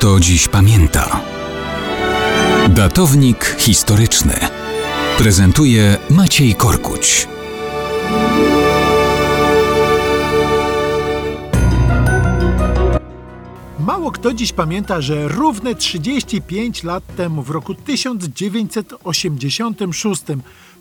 kto dziś pamięta. Datownik historyczny prezentuje Maciej Korkuć. Mało kto dziś pamięta, że równe 35 lat temu, w roku 1986,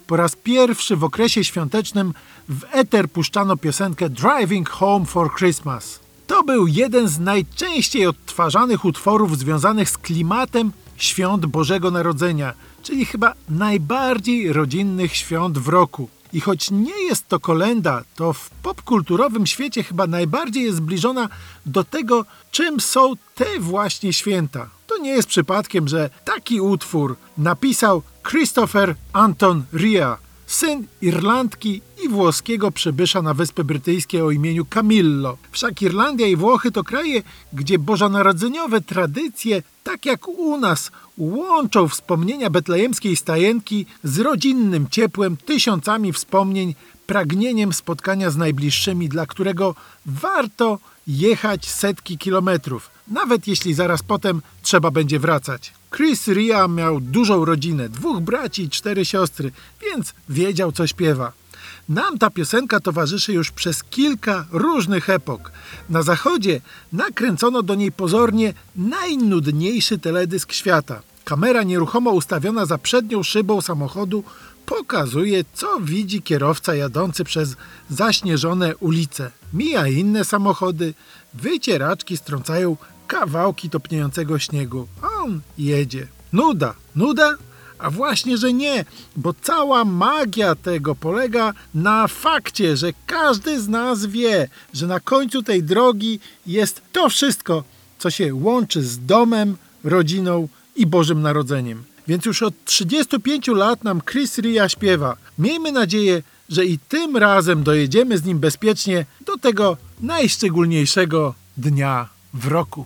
po raz pierwszy w okresie świątecznym w eter puszczano piosenkę Driving Home for Christmas. To był jeden z najczęściej odtwarzanych utworów związanych z klimatem świąt Bożego Narodzenia, czyli chyba najbardziej rodzinnych świąt w roku. I choć nie jest to kolenda, to w popkulturowym świecie chyba najbardziej jest zbliżona do tego, czym są te właśnie święta. To nie jest przypadkiem, że taki utwór napisał Christopher Anton Ria, syn Irlandki i włoskiego przybysza na Wyspy Brytyjskie o imieniu Camillo. Wszak Irlandia i Włochy to kraje, gdzie bożonarodzeniowe tradycje, tak jak u nas, łączą wspomnienia betlejemskiej stajenki z rodzinnym ciepłem, tysiącami wspomnień, pragnieniem spotkania z najbliższymi, dla którego warto jechać setki kilometrów, nawet jeśli zaraz potem trzeba będzie wracać. Chris Ria miał dużą rodzinę, dwóch braci i cztery siostry, więc wiedział co śpiewa. Nam ta piosenka towarzyszy już przez kilka różnych epok. Na zachodzie nakręcono do niej pozornie najnudniejszy teledysk świata. Kamera nieruchomo ustawiona za przednią szybą samochodu pokazuje, co widzi kierowca jadący przez zaśnieżone ulice. Mija inne samochody, wycieraczki strącają kawałki topniejącego śniegu, on jedzie. Nuda, nuda? A właśnie, że nie, bo cała magia tego polega na fakcie, że każdy z nas wie, że na końcu tej drogi jest to wszystko, co się łączy z domem, rodziną i Bożym Narodzeniem. Więc już od 35 lat nam Chris Ria śpiewa. Miejmy nadzieję, że i tym razem dojedziemy z nim bezpiecznie do tego najszczególniejszego dnia w roku.